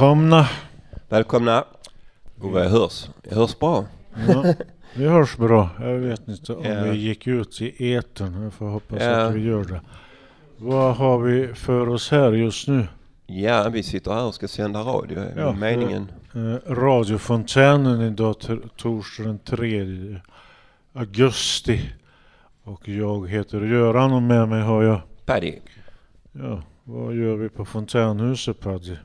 Välkomna. Välkomna. Ove, jag hörs. Jag hörs bra. Ja, vi hörs bra. Jag vet inte om Ja. vi gick ut i etern. Jag får hoppas Ja. att vi gör det. Vad har vi för oss här just nu? Ja, vi sitter här och ska sända radio. är Ja, meningen. Eh, radiofontänen idag torsdag den 3 augusti. Och jag heter Göran och med mig har jag... Paddy. Ja, vad gör vi på fontänhuset Paddy?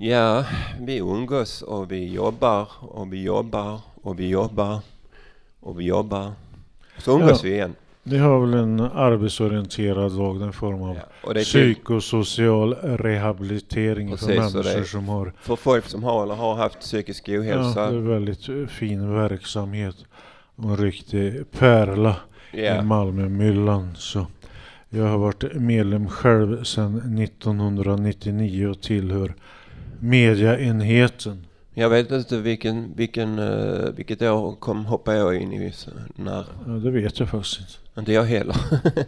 Ja, vi umgås och vi jobbar och vi jobbar och vi jobbar och vi jobbar. Så umgås Ja. vi igen. Vi har väl en arbetsorienterad dag, en form av Ja. Till psykosocial rehabilitering Precis, för människor som har för folk som har eller har haft psykisk ja, ohälsa. det är väldigt eh, fin verksamhet. En riktig pärla i Ja, Malmömyllan. Så jag har varit medlem själv sedan 1999 och tillhör mediaenheten. Jag vet inte vilken, vilken, uh, vilket år kom hoppar jag in i. När, Ja, det vet jag faktiskt inte. inte jag heller.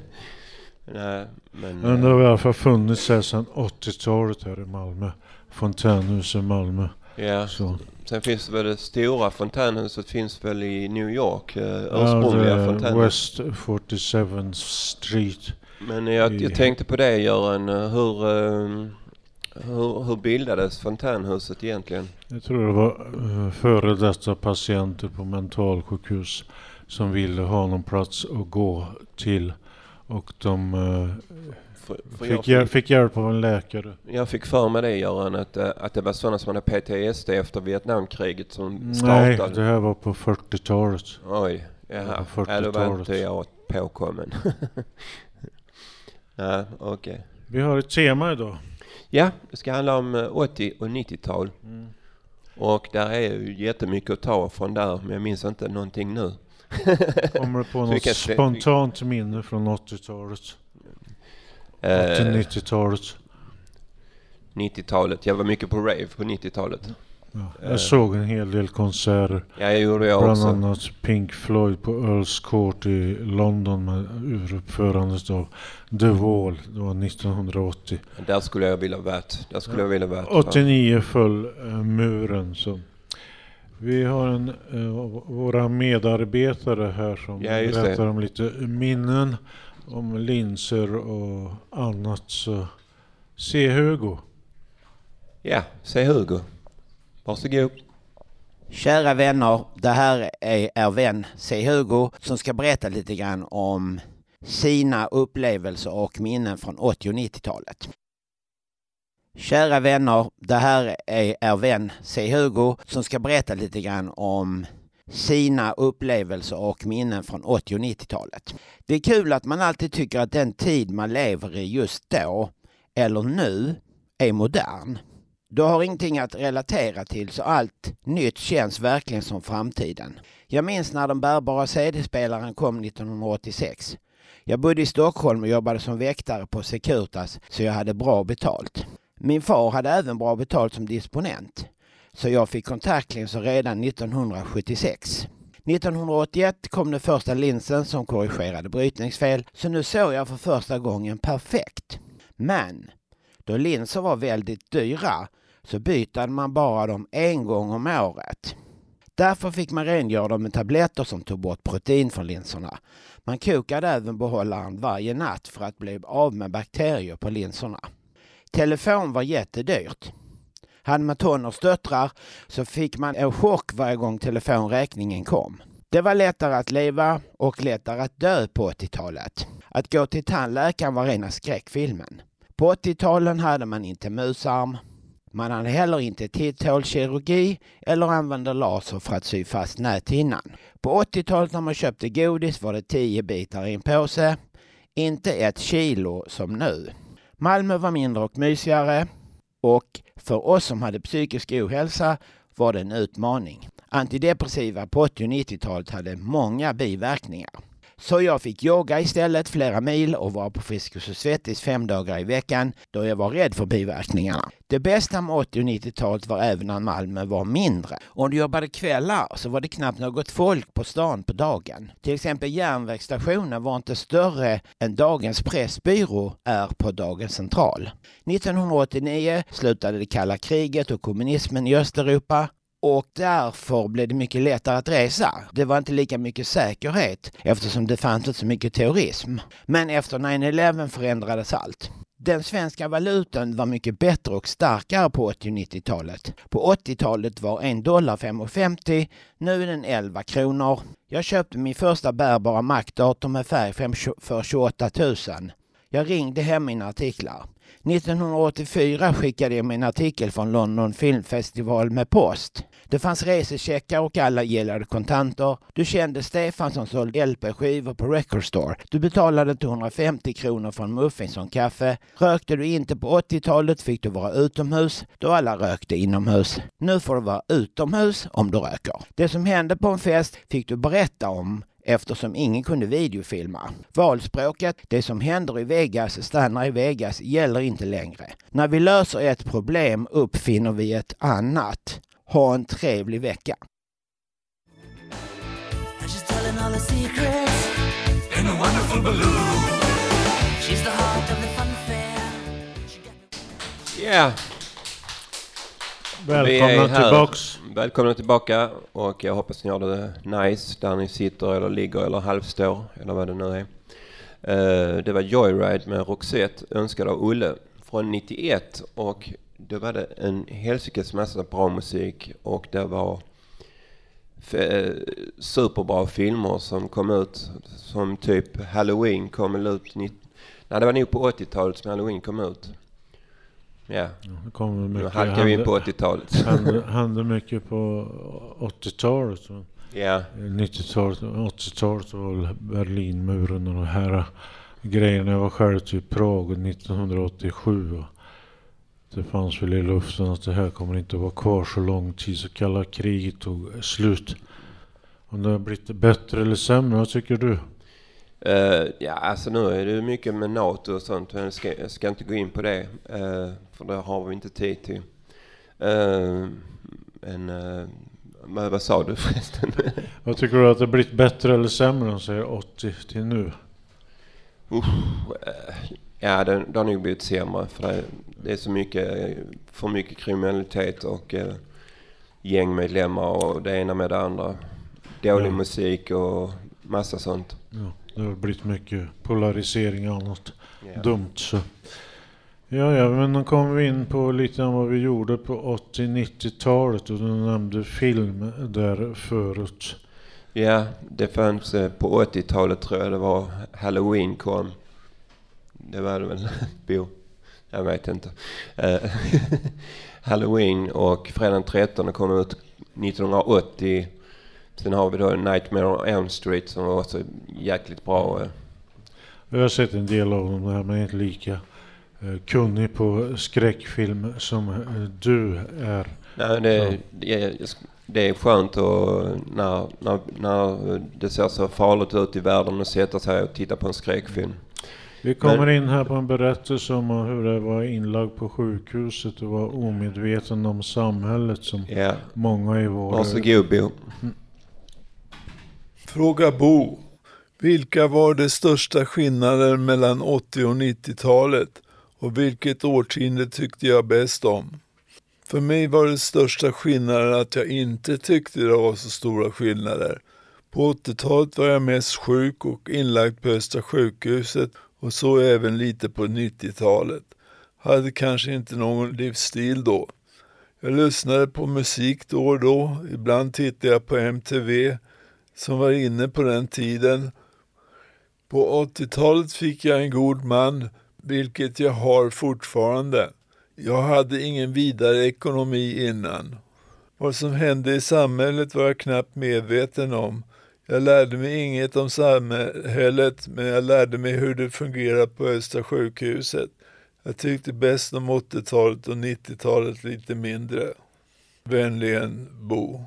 Nej, men... Men det eh, har i alla fall funnits här sedan 80-talet här i Malmö. Fontänhuset Malmö. ja. Så. Sen finns det väl det stora fontänhuset finns väl i New York, eh, Ja, ursprungliga är fontänhuset. West 47th Street. Men jag, i- jag tänkte på det Göran, eh, hur, eh, hur, hur bildades fontänhuset egentligen? Jag tror det var uh, före detta patienter på mentalsjukhus som ville ha någon plats att gå till. Och de eh, För, för fick, jag, hjäl- fick, hjälp av en läkare. jag fick för mig det Göran, att, eh, att det var sådana som hade PTSD efter Vietnamkriget som Nej, startade. det här var på 40-talet. Oj, jaha. på Ja, då var 40-talet. inte jag påkommen. ja, okej. Vi har ett tema idag. Ja, det ska handla om eh, 80 och 90-tal. Och där är ju jättemycket att ta från där, men jag minns inte någonting nu. Kommer du på något spontant minne från 80-talet? Eh, 80-90-talet? 90-talet, jag var mycket på rave på 90-talet. Ja. eh, Jag såg en hel del konserter. Ja, gjorde jag Bland också. annat Pink Floyd på Earls Court i London med uruppförandet av The Wall. Det var 1980. Där skulle jag vilja varit. Där skulle jag vilja varit. 89 föll eh, muren. Så. Vi har en, eh, våra medarbetare här som Ja, just det. berättar om lite minnen om linser och annat. Så se Hugo. Ja, säg Hugo. Varsågod. Kära vänner, det här är er vän C. Hugo som ska berätta lite grann om sina upplevelser och minnen från 80 och 90-talet. Kära vänner, det här är er vän C. Hugo som ska berätta lite grann om sina upplevelser och minnen från 80 och 90-talet. Det är kul att man alltid tycker att den tid man lever i just då, eller nu, är modern. Du har ingenting att relatera till så allt nytt känns verkligen som framtiden. Jag minns när den bärbara CD-spelaren kom 1986. Jag bodde i Stockholm och jobbade som väktare på Securitas så jag hade bra betalt. Min far hade även bra betalt som disponent. Så jag fick kontaktlinser redan 1976. 1981 kom den första linsen som korrigerade brytningsfel så nu såg jag för första gången perfekt. Men då linser var väldigt dyra så bytade man bara dem en gång om året. Därför fick man rengöra dem med tabletter som tog bort protein från linserna. Man kokade även behållaren varje natt för att bli av med bakterier på linserna. Telefon var jättedyrt. Hade man tonårsdöttrar så fick man en chock varje gång telefonräkningen kom. Det var lättare att leva och lättare att dö på 80-talet. Att gå till tandläkaren var rena skräckfilmen. På 80-talen hade man inte musarm. Man hade heller inte titthålskirurgi eller använde laser för att sy fast näthinnan. På 80-talet när man köpte godis var det 10 bitar i en påse. Inte ett kilo som nu. Malmö var mindre och mysigare. Och för oss som hade psykisk ohälsa var det en utmaning. Antidepressiva på 80 och 90-talet hade många biverkningar. Så jag fick jogga istället flera mil och var på Friskis och Svettis fem dagar i veckan då jag var rädd för biverkningarna. Det bästa med 80 och 90-talet var även när Malmö var mindre. Om du jobbade kvällar så var det knappt något folk på stan på dagen. Till exempel järnvägsstationen var inte större än dagens Pressbyrå är på dagens central. 1989 slutade det kalla kriget och kommunismen i Östeuropa och därför blev det mycket lättare att resa. Det var inte lika mycket säkerhet eftersom det fanns inte så mycket terrorism. Men efter 9-11 förändrades allt. Den svenska valutan var mycket bättre och starkare på 80 och 90-talet. På 80-talet var en dollar 5,50. Nu är den 11 kronor. Jag köpte min första bärbara Mac-dator med färg för 28 000. Jag ringde hem mina artiklar. 1984 skickade jag min artikel från London Film Festival med post. Det fanns resecheckar och alla gillade kontanter. Du kände Stefan som sålde LP-skivor på Record Store. Du betalade 250 kronor för en muffins och kaffe. Rökte du inte på 80-talet fick du vara utomhus då alla rökte inomhus. Nu får du vara utomhus om du röker. Det som hände på en fest fick du berätta om eftersom ingen kunde videofilma. Valspråket ”det som händer i Vegas stannar i Vegas” gäller inte längre. När vi löser ett problem uppfinner vi ett annat. Ha en trevlig vecka! Yeah. Välkomna tillbaks. Välkomna tillbaka och jag hoppas ni har det nice där ni sitter eller ligger eller halvstår eller vad det nu är. Uh, det var Joyride med Roxette önskad av Olle från 91 och då var det en helsikes massa bra musik och det var superbra filmer som kom ut som typ Halloween kom ut, nej det var nog på 80-talet som Halloween kom ut. Ja, det mycket. Nu halkar vi in på 80-talet. Hände, hände mycket på 80-talet. Ja. 90-talet, 80-talet var Berlinmuren och de här grejerna. Jag var själv till Prag 1987. Det fanns väl i luften att det här kommer inte att vara kvar så lång tid. Så kalla kriget tog slut. Om det har blivit bättre eller sämre, vad tycker du? Uh, ja, alltså nu är det mycket med NATO och sånt. Men jag ska, jag ska inte gå in på det. Uh, för det har vi inte tid till. Uh, men, vad, vad sa du förresten? vad tycker du att det har blivit bättre eller sämre säger 80 till nu? Ja, det, det har nog blivit sämre. För det, det är så mycket, för mycket kriminalitet och gängmedlemmar och det ena med det andra. Dålig ja. musik och massa sånt. Ja. Det har blivit mycket polarisering och annat yeah. dumt. Så. Ja, ja, men då kommer vi in på lite om vad vi gjorde på 80-90-talet och du nämnde film där förut. Ja, det fanns eh, på 80-talet tror jag det var Halloween kom. Det var det väl, Bo? Jag vet inte. Eh, Halloween och fredag den 13 kom ut 1980 Sen har vi då Nightmare on Elm Street som var också jäkligt bra. Jag har sett en del av dem där men inte lika eh, kunnig på skräckfilm som eh, du är. Nej, det, det, är, det är skönt och när, när, när det ser så farligt ut i världen att sätta sig och titta på en skräckfilm. Vi kommer in här på en berättelse om hur det var inlagd på sjukhuset och var omedveten om samhället som ja. många i vår... Varsågod Bo. Mm. Fråga Bo. Vilka var de största skillnaden mellan 80 och 90-talet och vilket årtionde tyckte jag bäst om? För mig var det största skillnaden att jag inte tyckte det var så stora skillnader. På 80-talet var jag mest sjuk och inlagd på Östra sjukhuset och så även lite på 90-talet. Hade kanske inte någon livsstil då. Jag lyssnade på musik då och då, ibland tittade jag på MTV som var inne på den tiden. På 80-talet fick jag en god man, vilket jag har fortfarande. Jag hade ingen vidare ekonomi innan. Vad som hände i samhället var jag knappt medveten om. Jag lärde mig inget om samhället, men jag lärde mig hur det fungerar på Östra sjukhuset. Jag tyckte bäst om 80-talet och 90-talet lite mindre. Vänligen Bo.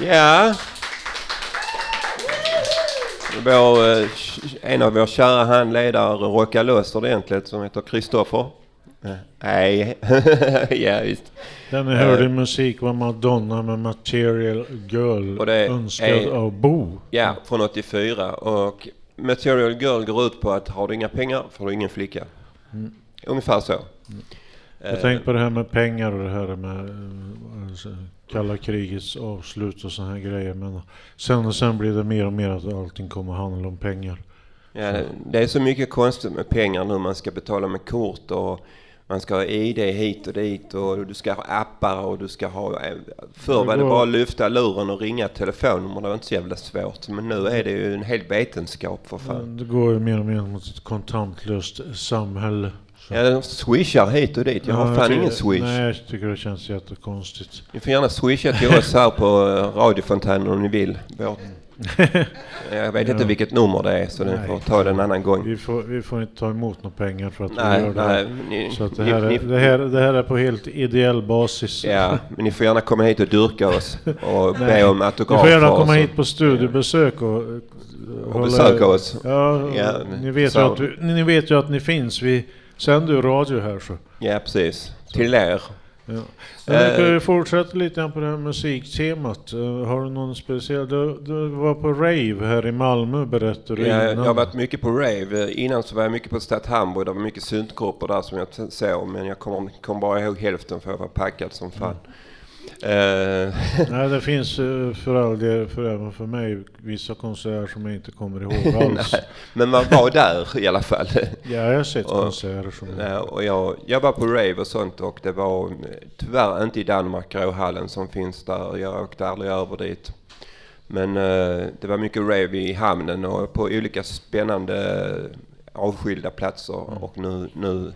Ja, vår, eh, en av våra kära handledare rockar loss ordentligt som heter Kristoffer. Eh, Nej, ja visst. Den ni hörde Eh. musik var Madonna med Material Girl Och det önskad är- av Bo. Ja, från 84. Och Material Girl går ut på att har du inga pengar får du ingen flicka. Ungefär så. Jag Eh, tänkte på det här med pengar och det här med eh, alltså, kalla krigets avslut och såna här grejer. Men sen och sen blir det mer och mer att allting kommer att handla om pengar. Ja, det- det är så mycket konstigt med pengar nu. Man ska betala med kort och man ska ha ID hit och dit och du ska ha appar och du ska ha... eh, Förr var det bara att lyfta luren och ringa telefonnummer. Det var inte så jävla svårt. Men nu är det ju en hel vetenskap för fan. Det går ju mer och mer mot ett kontantlöst samhälle. Så- Ja, de swishar hit och dit. Jag har Ja, fan tycker- ingen swish. Nej, jag tycker det känns jättekonstigt. Ni får gärna swisha till oss här på eh, radiofontänen om ni vill. Jag vet inte Ja. vilket nummer det är så ni får ta det en annan gång. Vi får, vi får inte ta emot några pengar för att vi Nej, gör det här. nej. Ni, Så det, ni- här är, ni- det, här, det här är på helt ideell basis. Ja, men ni får gärna komma hit och dyrka oss och be om Ni autografer. får gärna komma hit på studiebesök och, Och besöka oss. Ja, Ja, ni, vet så- ju att, vi- ni vet ju att ni finns. Vi sänder ju radio här så. Ja, precis. Till er. Ja. Vi kan Eh. ju fortsätta lite på det här musiktemat. Eh, har du någon speciell... Du, du var på rave här i Malmö berättade du Ja, jag innan. har varit mycket på rave. Innan så var jag mycket på Stadt Hamburg. Det var mycket syntgrupper där som jag såg. Men jag kommer kom bara ihåg hälften för jag var packad som fan. Eh, Nej, det finns eh, för all del, för även för mig, vissa konserter som jag inte kommer ihåg alls. Men man var där i alla fall. ja, jag har sett Och- konserter som... Nej, och jag, jag var på rave och sånt och det var tyvärr inte i Danmark, Gråhallen som finns där. Jag åkte aldrig över dit. Men eh, det var mycket rave i hamnen och på olika spännande avskilda platser. Mm. Och nu, nu,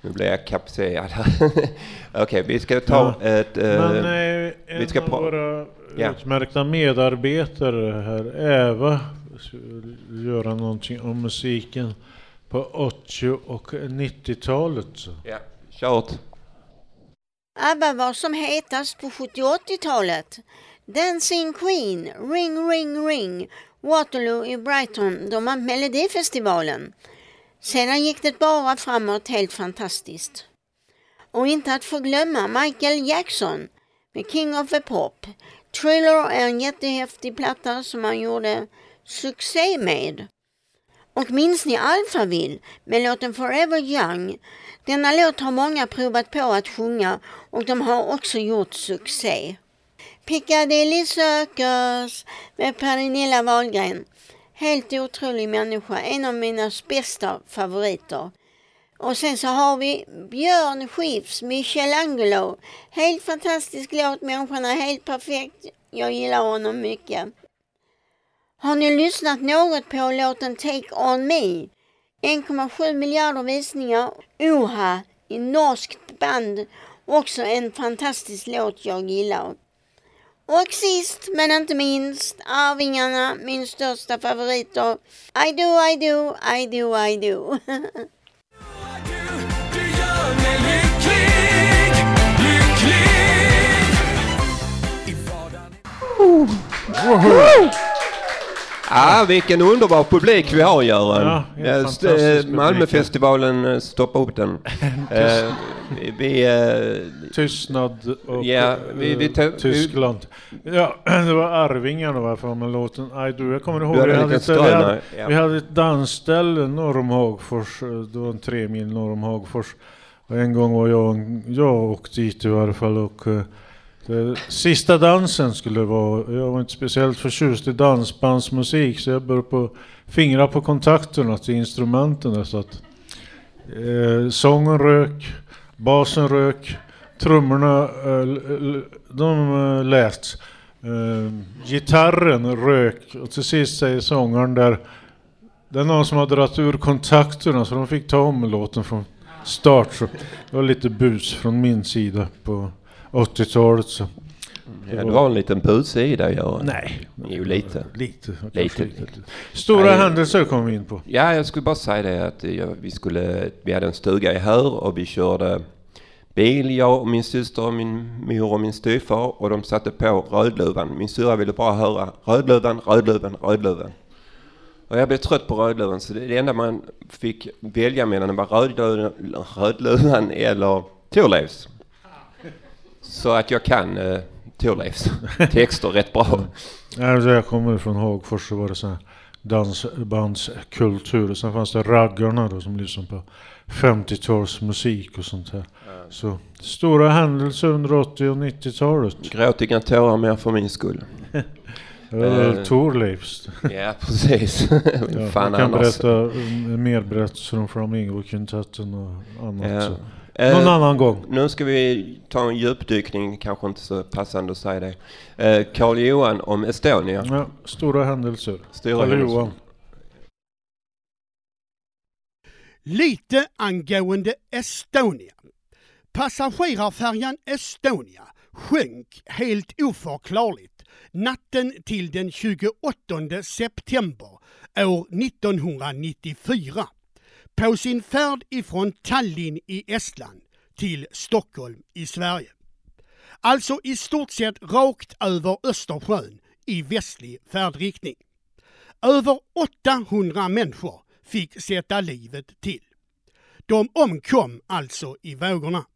nu blir jag kapsejad här. Okej, vi ska ta ett... eh, Men eh, en vi ska av pra- våra Ja. utmärkta medarbetare här, Eva, göra någonting om musiken på 80 och 90-talet. ja, kört. ABBA var som hetast på 70 och 80-talet. Dancing Queen, Ring Ring Ring, Waterloo i Brighton, de vann Melodifestivalen. Sedan gick det bara framåt helt fantastiskt. Och inte att förglömma Michael Jackson med King of the Pop. Thriller är en jättehäftig platta som han gjorde succé med. Och minns ni Alphaville med låten Forever Young? Denna låt har många provat på att sjunga och de har också gjort succé. Piccadilly Circus med Pernilla Wahlgren. Helt otrolig människa, en av mina bästa favoriter. Och sen så har vi Björn Skifs, Michelangelo. Helt fantastisk låt, människan är helt perfekt. Jag gillar honom mycket. Har ni lyssnat något på låten Take On Me? 1,7 miljarder visningar. Oha, i norskt band. Också en fantastisk låt jag gillar. Och sist men inte minst, Arvingarna, min största favoriter. I do, I do, I do, I do. Du Ah, vilken underbar publik vi har Göran. Ja, Eh, st- eh. Malmöfestivalen, eh, stoppa upp den. Eh, vi- eh, Tystnad och Ja, vi- vi Tyskland. Ja, det var Arvingarna var för med låten I do. Jag kommer ihåg, Du vi hade, ett, vi, hade, ja. vi hade ett dansställe norr om Hagfors. Det var en tre mil norr om Hagfors. Och en gång var jag, jag åkte dit i varje fall och sista dansen skulle det vara. Jag var inte speciellt förtjust i dansbandsmusik så jag började på fingra på kontakterna till instrumenten där, så att eh, sången rök, basen rök, trummorna eh, de eh, lät. Eh, gitarren rök och till sist säger sångaren där det är någon som har dragit ur kontakterna så de fick ta om låten från start. Så det var lite bus från min sida på 80-talet. Så. ja, du har en liten buse i dig Göran. Nej. Jo, lite. Lite. Lite. Stora Nej. händelser kom vi in på. Ja, jag skulle bara säga det att vi, skulle, vi hade en stuga i Hör och vi körde bil, jag och min syster och min mor och min styvfar och de satte på Rödluvan. Min syrra ville bara höra Rödluvan, Rödluvan, Rödluvan. Och jag blev trött på Rödluvan så det, det enda man fick välja mellan var Rödluvan, Rödluvan eller Thorleifs. Så att jag kan eh, Thorleifs texter rätt bra. Alltså jag kommer från Hagfors så var det så här dansbandskultur sen fanns det raggarna då som lyssnade på 50-talsmusik och sånt här. Så stora händelser under 80 och 90-talet. Gråt inga tårar mer för min skull. Eh. Thorleifs. Ja, precis. Ja, Fan jag kan annars. berätta mm, mer berättelser om Flamingo-kvintetten och annat. Ja. Eh, Någon annan gång. Nu ska vi ta en djupdykning, kanske inte så passande att säga det. Eh, Carl Johan om Estonia. Ja, stora händelser. Stora Karl händelser. Johan. Lite angående Estonia. Passagerarfärjan Estonia sjönk helt oförklarligt natten till den 28 september år 1994 på sin färd ifrån Tallinn i Estland till Stockholm i Sverige. Alltså i stort sett rakt över Östersjön i västlig färdriktning. Över 800 människor fick sätta livet till. De omkom alltså i vågorna.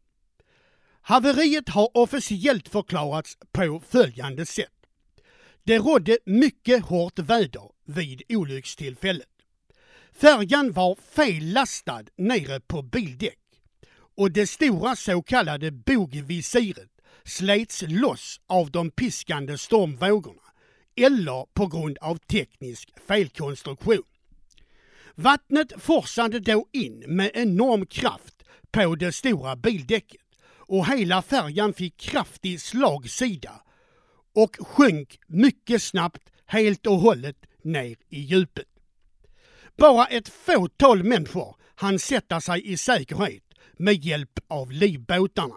Haveriet har officiellt förklarats på följande sätt. Det rådde mycket hårt väder vid olyckstillfället. Färjan var fellastad nere på bildäck och det stora så kallade bogvisiret slets loss av de piskande stormvågorna eller på grund av teknisk felkonstruktion. Vattnet forsade då in med enorm kraft på det stora bildäcket och hela färjan fick kraftig slagsida och sjönk mycket snabbt helt och hållet ner i djupet. Bara ett fåtal människor hann sätta sig i säkerhet med hjälp av livbåtarna.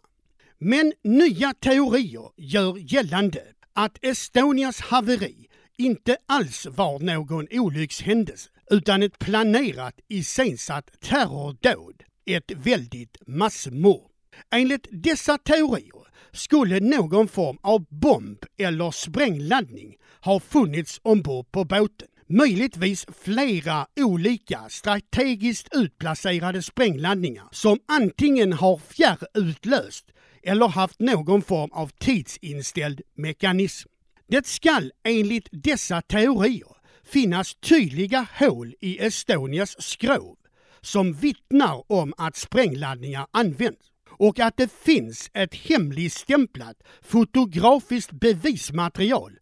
Men nya teorier gör gällande att Estonias haveri inte alls var någon olyckshändelse utan ett planerat iscensatt terrordåd, ett väldigt massmord. Enligt dessa teorier skulle någon form av bomb eller sprängladdning ha funnits ombord på båten. Möjligtvis flera olika strategiskt utplacerade sprängladdningar som antingen har fjärrutlöst eller haft någon form av tidsinställd mekanism. Det skall enligt dessa teorier finnas tydliga hål i Estonias skrov som vittnar om att sprängladdningar används. och att det finns ett hemligstämplat fotografiskt bevismaterial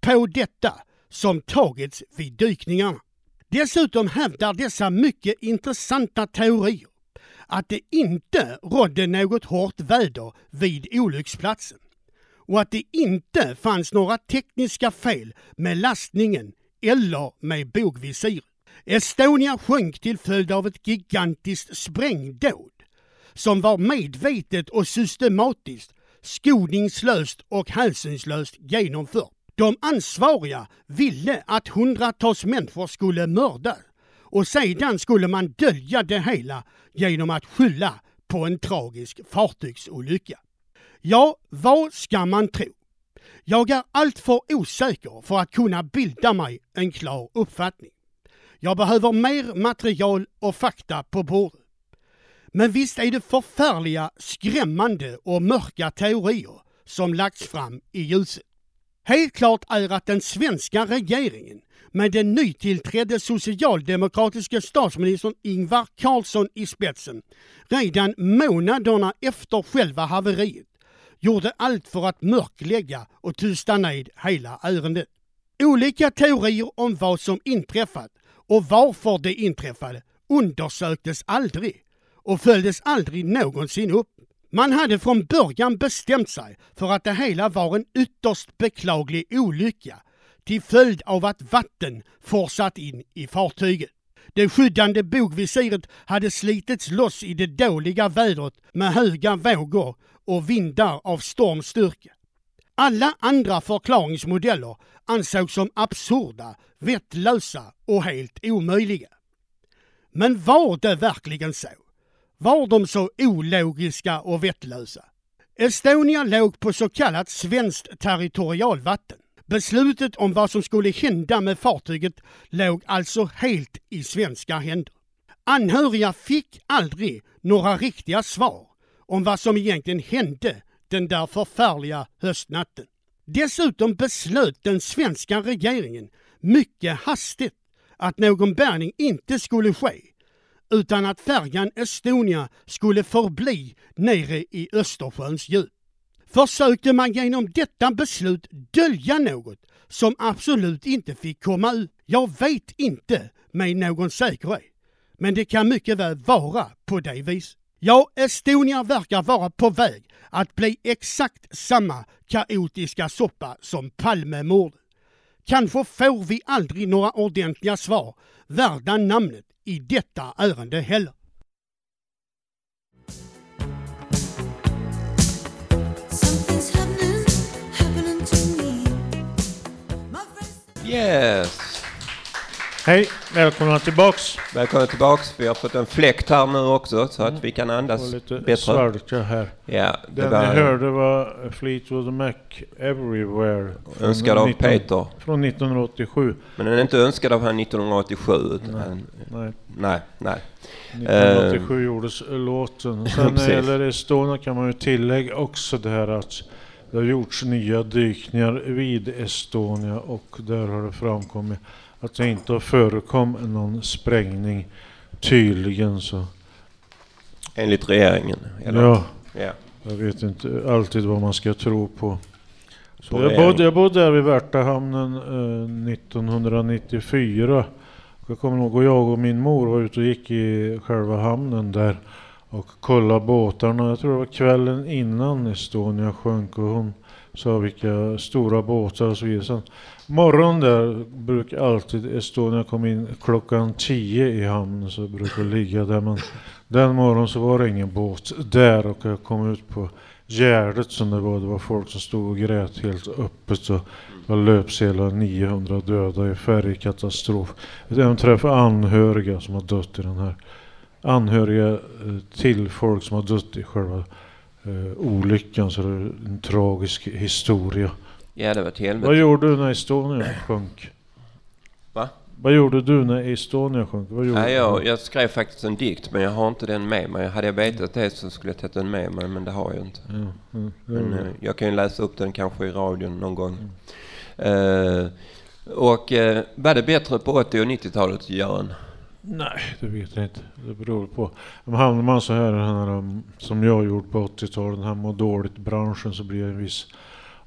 på detta som tagits vid dykningarna. Dessutom hävdar dessa mycket intressanta teorier att det inte rådde något hårt väder vid olycksplatsen och att det inte fanns några tekniska fel med lastningen eller med bogvisiret. Estonia sjönk till följd av ett gigantiskt sprängdåd som var medvetet och systematiskt, skoningslöst och hänsynslöst genomfört. De ansvariga ville att hundratals människor skulle mördas och sedan skulle man dölja det hela genom att skylla på en tragisk fartygsolycka. Ja, vad ska man tro? Jag är alltför osäker för att kunna bilda mig en klar uppfattning. Jag behöver mer material och fakta på bordet. Men visst är det förfärliga, skrämmande och mörka teorier som lagts fram i ljuset. Helt klart är att den svenska regeringen med den nytillträdde socialdemokratiska statsministern Ingvar Carlsson i spetsen redan månaderna efter själva haveriet gjorde allt för att mörklägga och tysta ned hela ärendet. Olika teorier om vad som inträffat och varför det inträffade undersöktes aldrig och följdes aldrig någonsin upp. Man hade från början bestämt sig för att det hela var en ytterst beklaglig olycka till följd av att vatten forsat in i fartyget. Det skyddande bogvisiret hade slitits loss i det dåliga vädret med höga vågor och vindar av stormstyrka. Alla andra förklaringsmodeller ansågs som absurda, vettlösa och helt omöjliga. Men var det verkligen så? Var de så ologiska och vettlösa. Estonia låg på så kallat svenskt territorialvatten. Beslutet om vad som skulle hända med fartyget låg alltså helt i svenska händer. Anhöriga fick aldrig några riktiga svar om vad som egentligen hände den där förfärliga höstnatten. Dessutom beslöt den svenska regeringen mycket hastigt att någon bärgning inte skulle ske utan att färjan Estonia skulle förbli nere i Östersjöns djup. Försökte man genom detta beslut dölja något som absolut inte fick komma ut? Jag vet inte med någon säkerhet. Men det kan mycket väl vara på det vis. Ja, Estonia verkar vara på väg att bli exakt samma kaotiska soppa som Palmemordet. Kanske får vi aldrig några ordentliga svar värda namnet i detta ärende heller. Yes! Hej, välkomna tillbaks. Välkomna tillbaks. Vi har fått en fläkt här nu också så att vi kan andas var lite bättre. svalka här. Ja, det Den var ni hörde var Fleetwood Mac Everywhere. önskad av 19 Peter. Från 1987. Men den är inte önskad av han 1987. Utan Nej. Nej, nej, nej. 1987 gjordes låten. Sen när det gäller Estonia kan man ju tillägga också det här att det har gjorts nya dykningar vid Estonia och där har det framkommit att det inte har förekommit någon sprängning tydligen så. Enligt regeringen. eller? Ja, ja. jag vet inte alltid vad man ska tro på. Så jag, bodde, jag bodde där vid Värtahamnen eh, 1994. Jag kommer ihåg att jag och min mor var ute och gick i själva hamnen där och kollade båtarna. Jag tror det var kvällen innan Estonia sjönk och hon sa vilka stora båtar och så vidare. Sen morgon där brukar alltid Estonia komma in klockan 10 i hamnen så brukar det ligga där. Men den morgonen så var det ingen båt där och jag kom ut på Gärdet som det var. Det var folk som stod och grät helt öppet. Och det var löpsedlar 900 döda i färgkatastrof. Jag träffade anhöriga som har dött i den här. Anhöriga eh, till folk som har dött i själva eh, olyckan. Så det är en tragisk historia ja, det var ett helvete. Vad gjorde du när Estonia sjönk? Va? Vad gjorde du när Estonia sjönk? Vad gjorde Ja, jag, jag skrev faktiskt en dikt men jag har inte den med mig. Hade jag vetat det så skulle jag tagit den med mig men det har jag inte. Ja, det Men eh, jag kan ju läsa upp den kanske i radion någon gång. Mm. Eh, och eh, var det bättre på 80 och 90-talet, Göran? Nej, det vet jag inte. Det beror på. Om hamnar man så här, här um, som jag gjort på 80-talet, den här må dåligt-branschen, så blir det en viss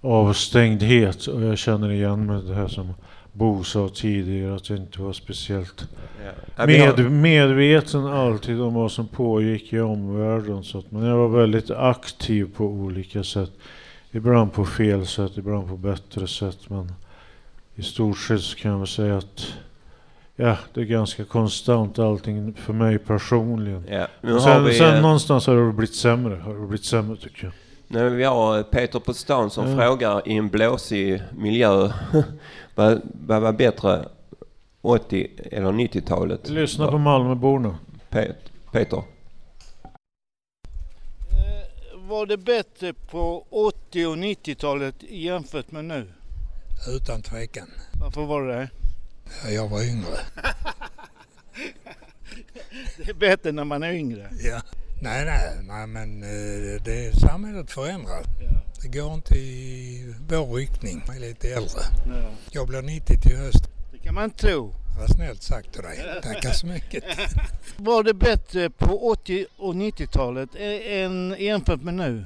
avstängdhet. Och jag känner igen med det här som Bo sa tidigare, att jag inte var speciellt med, medveten alltid om vad som pågick i omvärlden. Så att, men jag var väldigt aktiv på olika sätt. Ibland på fel sätt, ibland på bättre sätt. Men i stort sett så kan jag väl säga att ja, det är ganska konstant allting för mig personligen. Ja, Sen, vi, sen eh, någonstans har det blivit sämre. Har det blivit sämre tycker jag. Nu, vi har eh, Peter på stan som Ja. frågar i en blåsig miljö. vad, vad var bättre 80 eller 90-talet? Lyssna på Malmöborna. Pet, Peter? Var det bättre på 80 och 90-talet jämfört med nu? Utan tvekan. Varför var det det? Ja, Jag var yngre. Det är bättre när man är yngre. Ja. Nej, nej, nej men eh, det, samhället förändras. Det går inte i vår riktning. Jag är lite äldre. Ja. Jag blir 90 till höst. Det kan man tro. Vad snällt sagt till dig. Tackar så mycket. Var det bättre på 80 och 90-talet ä- än jämfört med nu?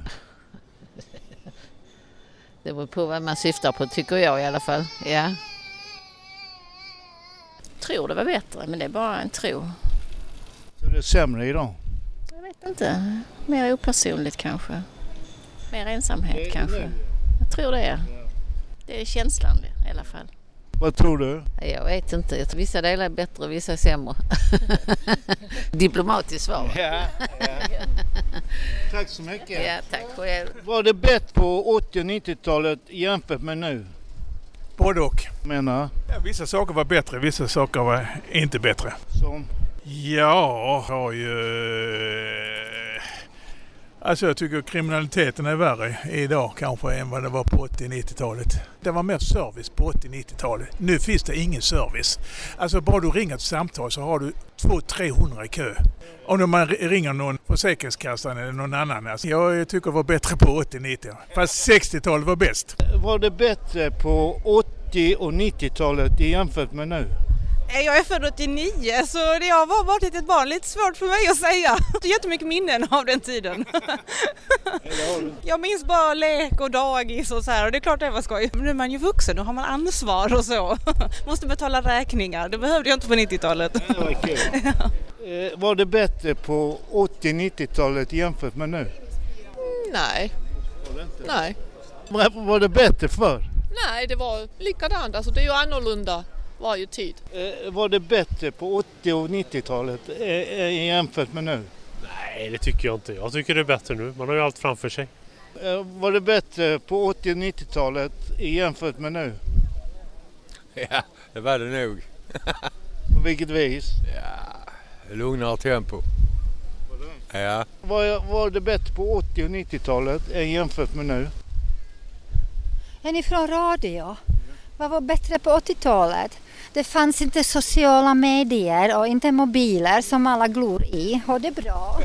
Det beror på vad man syftar på tycker jag i alla fall. Ja. Tror det var bättre men det är bara en tro. Så det är sämre idag? Vet inte. Mer opersonligt kanske. Mer ensamhet är kanske. Jag tror det. Det är känslan i alla fall. Vad tror du? Jag vet inte. Vissa delar är bättre och vissa är sämre. Diplomatiskt svar. Ja, Tack så mycket. Ja, tack själv. Var det bättre på 80 och 90-talet jämfört med nu? Både och. Menar? Ja, vissa saker var bättre, vissa saker var inte bättre. Som? Ja, har ju eh, Alltså jag tycker kriminaliteten är värre idag kanske än vad det var på 80-90-talet. Det var mer service på 80-90-talet. Nu finns det ingen service. Alltså bara du ringer ett samtal så har du 200-300 i kö. Om man ringer någon Försäkringskassan eller någon annan. Alltså jag tycker det var bättre på 80-90. Fast 60-talet var bäst. Var det bättre på 80 och 90-talet jämfört med nu? Jag är född 89 så det har bara varit ett barn. Lite svårt för mig att säga. Det är jättemycket minnen av den tiden. Jag minns bara lek och dagis och så här och det är klart det var skoj. Men nu är man ju vuxen och har man ansvar och så. Måste betala räkningar. Det behövde jag inte på 90-talet. Eh, Var det bättre på 80-90-talet jämfört med nu? Nej. Nej. Var var det bättre förr? Nej, det var likadant. Alltså det är ju annorlunda varje tid. Eh, Var det bättre på 80 och 90-talet eh, eh, jämfört med nu? Nej, det tycker jag inte. Jag tycker det är bättre nu. Man har ju allt framför sig. Eh, Var det bättre på 80 och 90-talet jämfört med nu? Ja, det var det nog. På vilket vis? Ja, lugnare tempo. Ja. Var, var det bättre på 80 och 90-talet än jämfört med nu? Är ni från radio? Vad var bättre på 80-talet? Det fanns inte sociala medier och inte mobiler som alla glor i. Och det bra.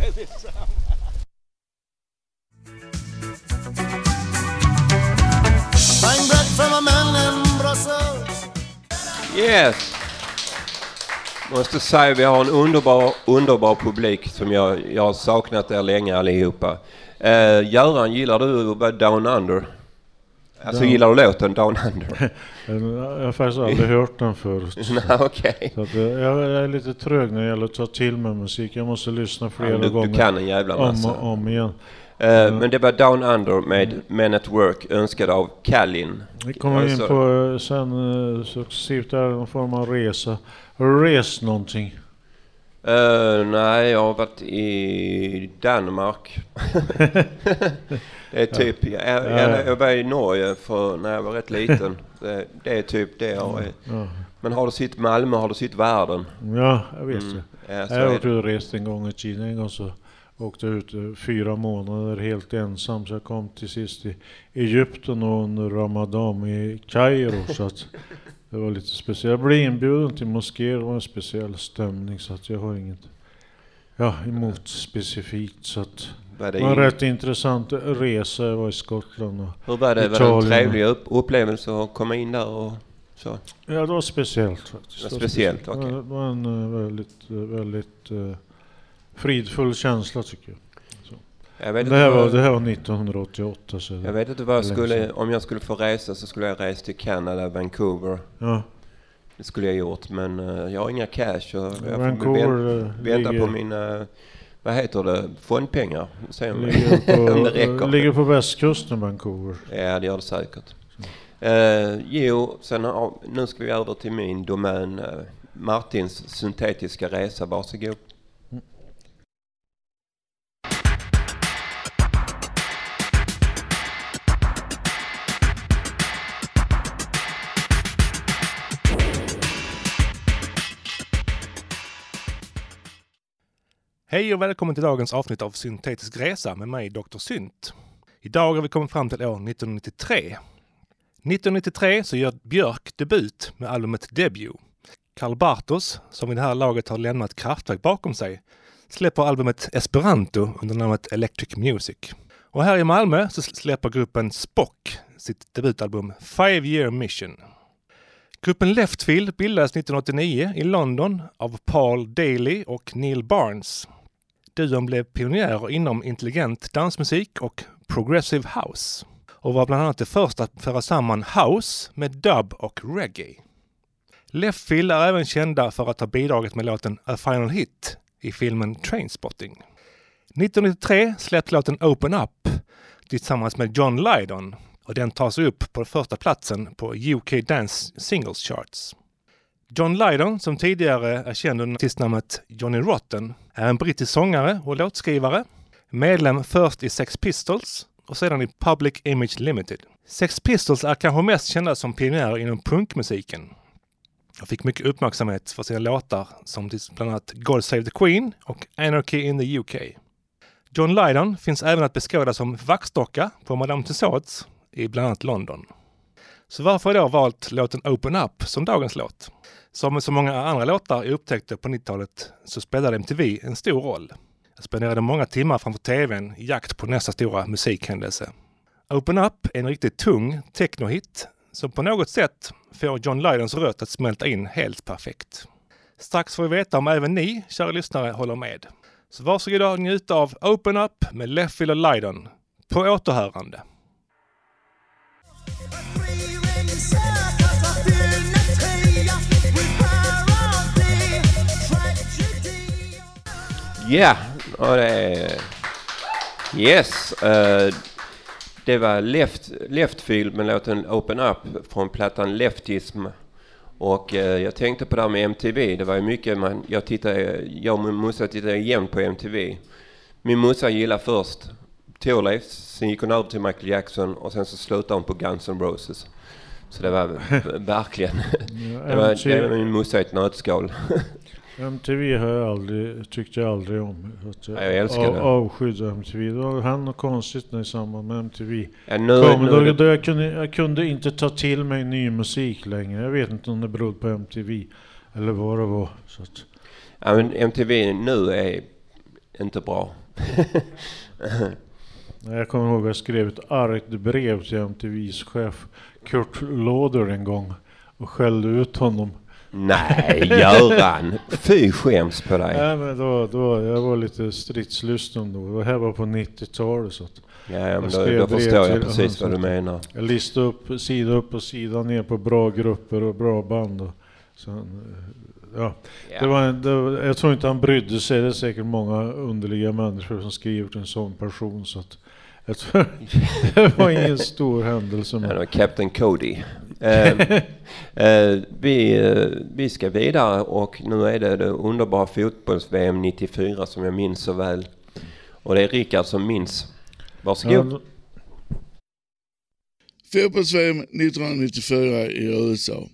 Yes! Måste säga vi har en underbar, underbar publik som jag, jag har saknat er länge allihopa. Uh, Göran, gillar du att vara Down Under? Alltså Down- gillar du låten Down Under? Jag har faktiskt aldrig hört den förut. Nej, okej. Så att, eh, jag är lite trög när det gäller att ta till mig musik. Jag måste lyssna flera Ja, du, gånger. du kan en jävla massa. Om och om igen. Eh, men det var Down Under med Men at Work önskad av Kallin. Vi kommer in Alltså, på eh, sen eh, successivt där någon form av resa. Har du rest någonting? Eh, nej, jag har varit i Danmark. det är typ, jag, jag, jag, jag var i Norge för när jag var rätt liten. Det, det är typ det jag har. Ja. Men har du sett Malmö har du sett världen. Ja, jag vet Mm, det. ja, jag har är varit och rest en gång i Kina. En gång så åkte jag ut eh, fyra månader helt ensam. Så jag kom till sist i Egypten och under Ramadan i Kairo. så att det var lite speciellt. Jag blev inbjuden till moskéer. Det var en speciell stämning. Så att jag har inget ja, emot specifikt. Så att Var det det var en rätt intressant resa. Jag var i Skottland och Hur var det? Var det en Italien. trevlig upp, upplevelse att komma in där och så? Ja, det var speciellt faktiskt. Det var speciellt, okej. Det var en eh, väldigt, eh, väldigt eh, fridfull känsla tycker jag. Jag vet det, här var, det här var 1988. Så Jag vet inte vad jag skulle, om jag skulle få resa så skulle jag resa till Kanada, Vancouver. Ja. Det skulle jag gjort men eh, jag har inga cash och jag Vancouver, väl- eh, vänta ligger- på mina, vad heter det, fondpengar. Se om, Ligger om det på, räcker. ligger på västkusten Vancouver. Ja, det gör det säkert. Uh, jo, sen har, nu ska vi över till min domän. Martins syntetiska resa, varsågod. Hej och välkommen till dagens avsnitt av Syntetisk resa med mig Dr. Synt. Idag har vi kommit fram till år 1993. 1993 så gör Björk debut med albumet Debut. Karl Bartos, som vid det här laget har lämnat Kraftwerk bakom sig, släpper albumet Esperanto under namnet Electric Music. Och här i Malmö så släpper gruppen Spock sitt debutalbum Five Year Mission. Gruppen Leftfield bildades 1989 i London av Paul Daly och Neil Barnes. Duon blev pionjärer inom intelligent dansmusik och progressive house och var bland annat det första att föra samman house med dub och reggae. Leftfield är även kända för att ha bidragit med låten A Final Hit i filmen Trainspotting. 1993 släppte låten Open Up tillsammans med John Lydon och den tar sig upp på första platsen på UK Dance Singles Charts. John Lydon, som tidigare är känd under artistnamnet Johnny Rotten, är en brittisk sångare och låtskrivare. Medlem först i Sex Pistols och sedan i Public Image Limited. Sex Pistols är kanske mest kända som pionjärer inom punkmusiken. och fick mycket uppmärksamhet för sina låtar som bland annat God Save the Queen och Anarchy in the UK. John Lydon finns även att beskåda som vaxdocka på Madame Tussauds i bland annat London. Så varför har jag då valt låten Open Up som dagens låt? Som med så många andra låtar jag upptäckte på 90-talet så spelade MTV en stor roll. Jag spenderade många timmar framför TVn i jakt på nästa stora musikhändelse. Open Up är en riktigt tung technohit som på något sätt får John Lydons röst att smälta in helt perfekt. Strax får vi veta om även ni, kära lyssnare, håller med. Så varsågoda och njut av Open Up med Leffil och Lydon. På återhörande. Ja, och det är... Yes. Uh, det var Left, Leftfield med låten Open Up från plattan Leftism. Och uh, jag tänkte på det här med MTV. Det var ju mycket man... Jag tittade... Jag och min morsa tittade jämt på MTV. Min morsa gillade först Thorleifs sen gick hon över till Michael Jackson och sen så slutade hon på Guns N' Roses. Så det var verkligen... det, var, det var min morsa i ett nötskal. MTV har jag aldrig, tyckte jag aldrig om. Att Ja, jag älskar av, det. Avskydde MTV. Det var han något konstigt i samband med MTV. Ja, nu- kom, nu då, det- då jag, kunde, jag kunde inte ta till mig ny musik längre. Jag vet inte om det berodde på MTV eller vad det var. Så att, Ja, men MTV nu är inte bra. Jag kommer ihåg att jag skrev ett argt brev till MTVs chef Kurt Lauder en gång och skällde ut honom. Nej, Göran! Fy skäms på dig. Nej, men då, då, jag var lite stridslysten då. Det här var på 90-talet. Så att Ja, då- då förstår jag precis vad du menar. Jag listade upp sida upp och sida ner på bra grupper och bra band. Och sen, eh, ja. Ja. Det var, en- det var, jag tror inte han brydde sig. Det är säkert många underliga människor som skriver till en sån person. Så att, jag tror, det var ingen stor händelse. Ja, det var Captain Cody. Eh, eh, vi, eh, vi ska vidare och nu är det det underbara fotbolls-VM 94 som jag minns så väl. Och det är Rickard som minns. Varsågod. Fotbolls-VM 1994 i USA.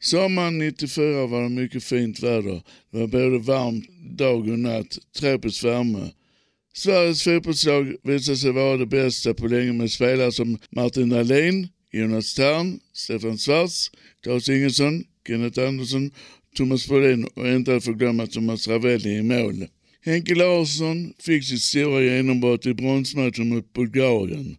Sommaren 94 var det mycket fint väder. Det var både varmt dag och natt, tropisk värme. Sveriges fotbollslag visade sig vara det bästa på länge med spelare som Martin Dahlin, Jonas Tern, Stefan Schwarz, Claes Ingesson, Kenneth Andersson, Thomas Brolin och inte att förglömma Thomas Ravelli i mål. Henke Larsson fick sitt stora genombrott i bronsmatchen mot Bulgarien.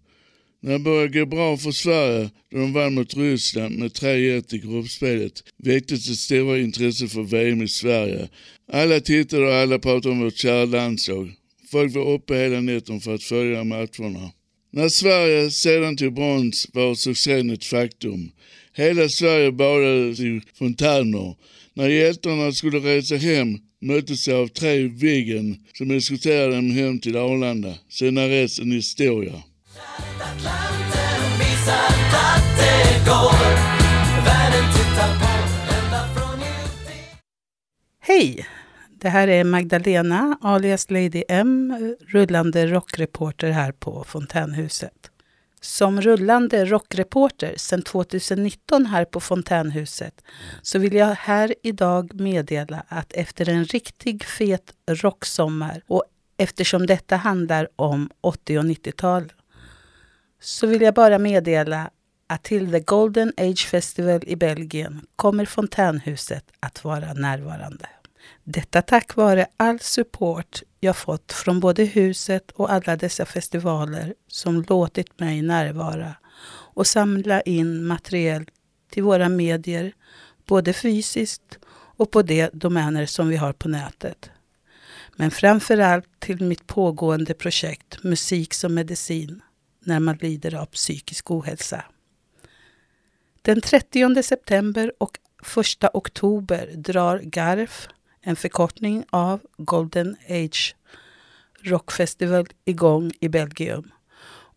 När det började gå bra för Sverige då de vann mot Ryssland med 3-1 i gruppspelet väcktes det stora intresse för VM i Sverige. Alla tittade och alla pratade om vårt kära landslag. Folk var uppe hela natten för att följa matcherna. När Sverige sedan tog brons var succén ett faktum. Hela Sverige badades i fontäner. När hjältarna skulle resa hem möttes jag av tre Viggen som eskorterade dem hem till Arlanda. Sen är resten historia. Hej! Det här är Magdalena alias Lady M, rullande rockreporter här på Fontänhuset. Som rullande rockreporter sedan 2019 här på Fontänhuset så vill jag här idag meddela att efter en riktig fet rocksommar och eftersom detta handlar om 80 och 90-tal så vill jag bara meddela att till The Golden Age Festival i Belgien kommer Fontänhuset att vara närvarande. Detta tack vare all support jag fått från både huset och alla dessa festivaler som låtit mig närvara och samla in material till våra medier, både fysiskt och på de domäner som vi har på nätet. Men framför allt till mitt pågående projekt Musik som medicin när man lider av psykisk ohälsa. Den 30 september och 1 oktober drar GARF, en förkortning av Golden Age Rock Festival, igång i Belgien.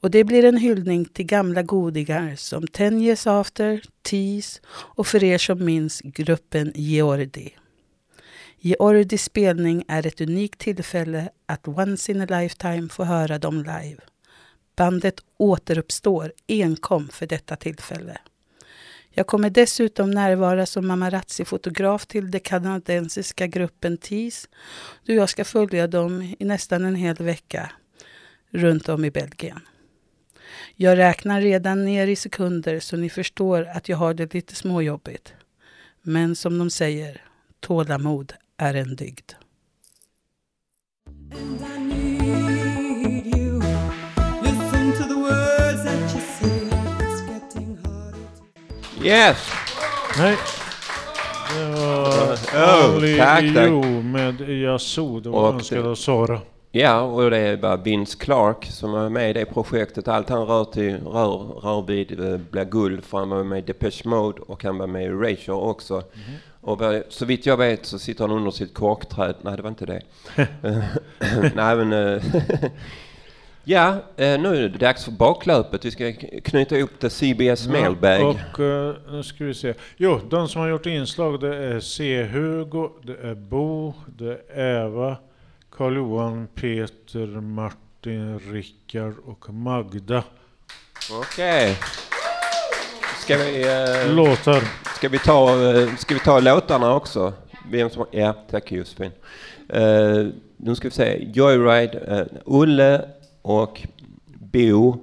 Och det blir en hyllning till gamla godingar som Ten Years After, Tease och för er som minns gruppen Geordi. Geordis spelning är ett unikt tillfälle att once in a lifetime få höra dem live. Bandet återuppstår enkom för detta tillfälle. Jag kommer dessutom närvara som mamarazzi-fotograf till den kanadensiska gruppen TIS då jag ska följa dem i nästan en hel vecka runt om i Belgien. Jag räknar redan ner i sekunder så ni förstår att jag har det lite småjobbigt. Men som de säger, tålamod är en dygd. Yes! Nej. Det var Oh, tack, tack. Med Yazoo. Det var Och önskad av Sara. Ja, och det är bara Vince Clark som är med i det projektet. Allt han rör, till, rör, rör vid eh, blir guld för han var med i Depeche Mode och han var med i Erasure också. Mhm. Och vad- så vitt jag vet så sitter han under sitt korkträd. Nej, det var inte det. Nej, men... ja, eh, nu är det dags för baklöpet. Vi ska knyta ihop det CBS mailbag. Och eh, nu ska vi se. Jo, de som har gjort inslag det är C-Hugo, det är Bo, det är Eva, Karl-Johan, Peter, Martin, Rickard och Magda. Okej. Ska vi... eh, Låtar. Ska vi ta, eh, ska vi ta låtarna också? Vem som, ja, tack Josefin. Uh, nu ska vi se. Joyride, eh, Olle och Bo.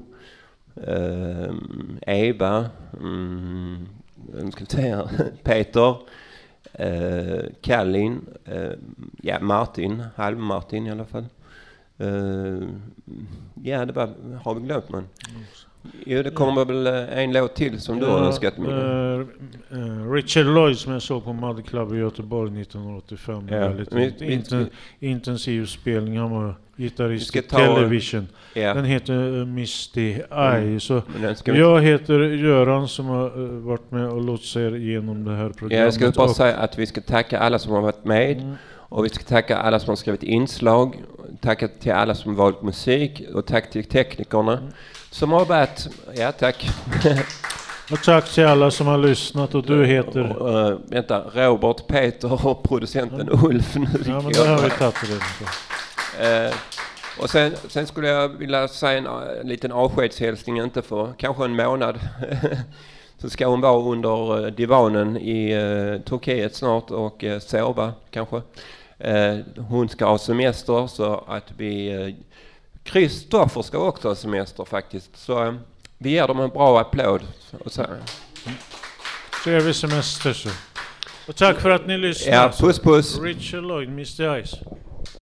Ehm, Eva. Mm, ska. Peter. Eh, Kallin. eh, ja, Martin. Halv-Martin i alla fall. Eh, ja, det var, har vi glömt någon? Mm. Jo, det kommer väl eh, en låt till som du har önskat mig. eh, eh, Richard Lloyd som jag såg på Mud Club i Göteborg 1985. Ja, Väldigt vi- vi- inten, intensiv spelning. Han var gitarrist i Television. Ja. Den heter eh, Misty Eye. Mm. Så ska vi- jag heter Göran som har eh, varit med och lotsat er igenom det här Ja, programmet. jag ska bara säga att vi ska tacka alla som har varit med. Mm. Och vi ska tacka alla som har skrivit inslag. Tacka till alla som valt musik. Och tack till teknikerna. Som har varit... Ja, tack. Och tack till alla som har lyssnat och du heter? Och, eh, vänta, Robert, Peter och producenten Ulf. Nu Ja, men det jag har vi tagit så. Eh, och sen, sen skulle jag vilja säga en, eh, liten avskedshälsning, inte för kanske en månad. så ska hon vara under divanen i eh, Turkiet snart och eh, sova kanske. Eh, hon ska ha semester så att vi... Kristoffer ska också ha semester faktiskt. Så eh, vi ger dem en bra applåd. Och så, Trevlig semester så. Och tack för att ni lyssnade. Ja, puss, puss. Richard Lloyd, Mr Ice.